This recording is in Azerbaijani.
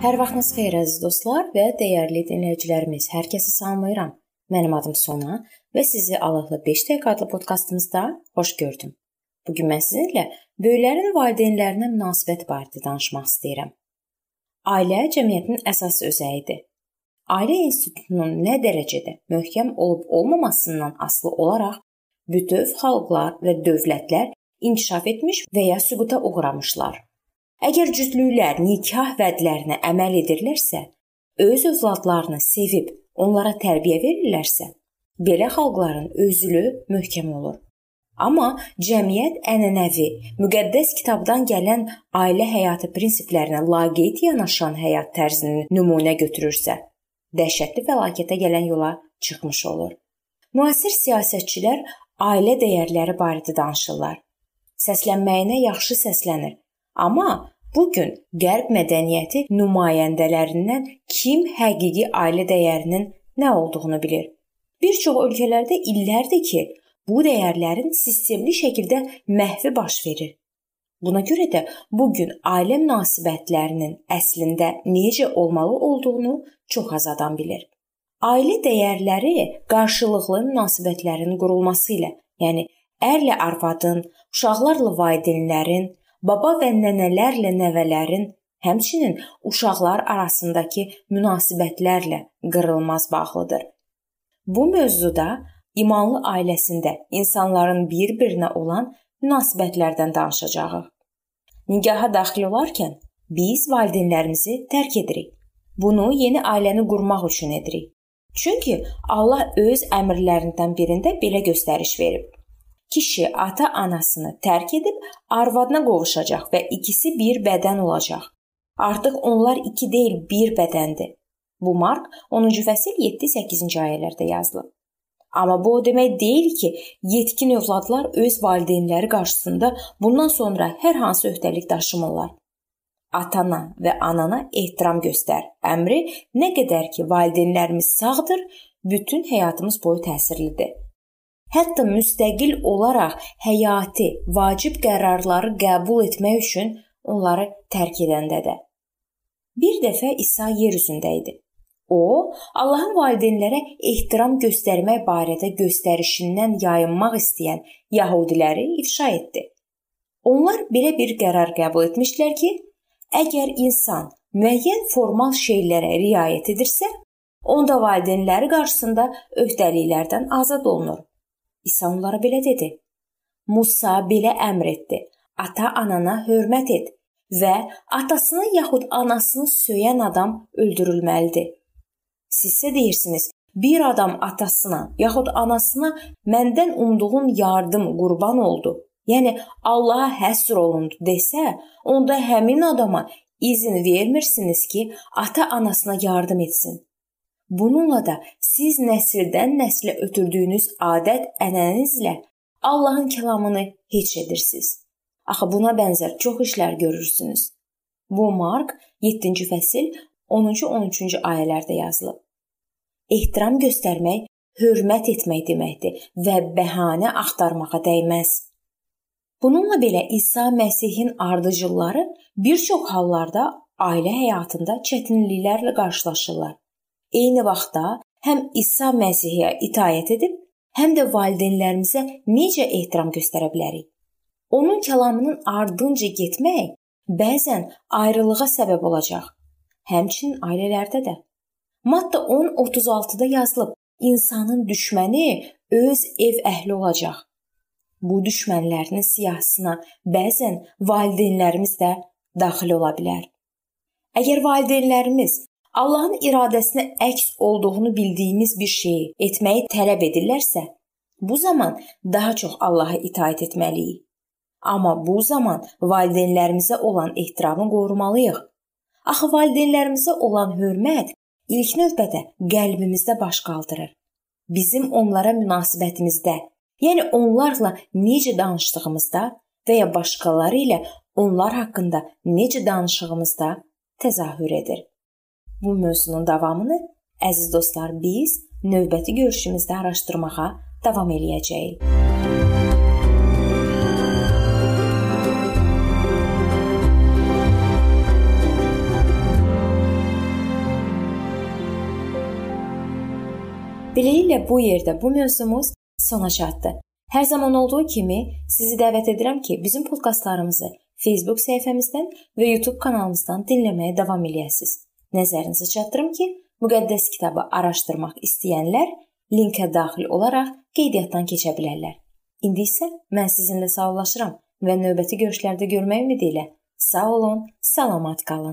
Hər vaxtınız xeyir əziz dostlar və dəyərli dinləyicilərimiz. Hər kəsi salamlayıram. Mənim adım Sona və sizi Allahla 5 dəqiqə adlı podkastımızda xoş gördüm. Bu gün mən sizinlə böyüklərin valideynlərinə münasibət barədə danışmaq istəyirəm. Ailə cəmiyyətin əsas özəyidir. Ailə institutunun nə dərəcədə möhkəm olub olmamasından asılı olaraq bütöv xalqlar və dövlətlər inkişaf etmiş və ya süquta uğramışlar. Əgər cütlüklər nikah vədlərinə əməl edirlərsə, öz övladlarını sevib onlara tərbiyə verirlərsə, belə xalqların özülü möhkəm olur. Amma cəmiyyət ənənəvi, müqəddəs kitabdan gələn ailə həyatı prinsiplərinə laqeyd yanaşan həyat tərzini nümunə götürürsə, dəhşətli fəlakətə gələn yola çıxmış olur. Müasir siyasətçilər ailə dəyərləri barədə danışırlar. Səslənməyinə yaxşı səslənir, Amma bu gün Qərb mədəniyyəti nümayəndələrindən kim həqiqi ailə dəyərinin nə olduğunu bilir. Bir çox ölkələrdə illərdir ki, bu dəyərlərin sistemli şəkildə məhvi baş verir. Buna görə də bu gün ailə münasibətlərinin əslində necə olmalı olduğunu çox az adam bilir. Ailə dəyərləri qarşılıqlı münasibətlərin qurulması ilə, yəni ərlə arvadın, uşaqlarla valideynlərin, baba və nənələrlə nəvələrin, həmçinin uşaqlar arasındakı münasibətlərlə qırılmaz bağlıdır. Bu mövzuda imanlı ailəsində insanların bir-birinə olan münasibətlərdən danışacağıq. Nikaha daxil olarkən biz valideynlərimizi tərk edirik. Bunu yeni ailəni qurmaq üçün edirik. Çünki Allah öz əmrlərindən birində belə göstəriş verib. Kişi ata-anasını tərk edib arvadına qovuşacaq və ikisi bir bədən olacaq. Artıq onlar iki deyil, bir bədəndir. Bu Mark 10-cu fəsil 7-8-ci ayələrdə yazılıb. Amma bu o demək deyil ki, yetkin övladlar öz valideynləri qarşısında bundan sonra hər hansı öhdəlik daşımırlar. Atana və anana ehtiram göstər. Əmri nə qədər ki valideynlərimiz sağdır, bütün həyatımız boyu təsirlidir hətta müstəqil olaraq həyati, vacib qərarları qəbul etmək üçün onları tərk edəndə də. Bir dəfə İsa yer üzündə idi. O, Allahın valideynlərə ehtiram göstərmək barədə göstərişindən yayınmaq istəyən yəhudiləri ifşa etdi. Onlar belə bir qərar qəbul etmişlər ki, əgər insan müəyyən formal şeylərə riayət edirsə, onda valideynləri qarşısında öhdəliklərdən azad olunur. İsa onlara belə dedi: Musa belə əmr etdi: Ata-anana hörmət et və atasını yaxud anasını söyən adam öldürülməlidir. Sizsə deyirsiniz: bir adam atasına yaxud anasına məndən umduğum yardım qurban oldu. Yəni Allaha həsr olundu desə, onda həmin adama izin vermirsiniz ki, ata-anasına yardım etsin. Bununla da siz nəsildən nəslə ötürdüyünüz adət-ənənənizlə Allahın kəlamını heç edirsiniz. Axı buna bənzər çox işlər görürsünüz. Bu Mark 7-ci fəsil 10-cu 13-cü ayələrdə yazılıb. Ehtiram göstərmək hörmət etmək deməkdir və bəhanə axtarmağa dəyməz. Bununla belə İsa Məsihin ardıcılları bir çox hallarda ailə həyatında çətinliklərlə qarşılaşırlar. Eyni vaxtda həm İsa Məsihə itaət edib, həm də valideynlərimizə necə ehtiram göstərə bilərik? Onun kəlamının ardınca getmək bəzən ayrılığa səbəb olacaq. Həmçinin ailələrdə də. Matta 10:36-da yazılıb: İnsanın düşməni öz ev əhli olacaq. Bu düşmənlərinin siyahısına bəzən valideynlərimiz də daxil ola bilər. Əgər valideynlərimiz Allahın iradəsinə əks olduğunu bildiyimiz bir şeyi etməyi tələb edirlərsə, bu zaman daha çox Allaha itaat etməliyik. Amma bu zaman valideynlərimizə olan ehtiramı qorumalıyıq. Axı valideynlərimizə olan hörmət ilk növbədə qəlbimizdə baş qaldırır. Bizim onlara münasibətimizdə, yəni onlarla necə danışdığımızda və ya başqaları ilə onlar haqqında necə danışığımızda təzahür edir. Bu mövzunun davamını əziz dostlar biz növbəti görüşümüzdə araşdırmağa davam eləyəcəyik. Beləliklə bu yerdə bu mövzumuz sona çatdı. Hər zaman olduğu kimi sizi dəvət edirəm ki, bizim podkastlarımızı Facebook səhifəmizdən və YouTube kanalımızdan dinləməyə davam eləyəsiniz. Nəzərinizə çatdırım ki, müqəddəs kitabı araşdırmaq istəyənlər linkə daxil olaraq qeydiyyatdan keçə bilərlər. İndi isə mən sizinlə sağollaşıram və növbəti görüşlərdə görmək ümidi ilə sağ olun, salamat qalın.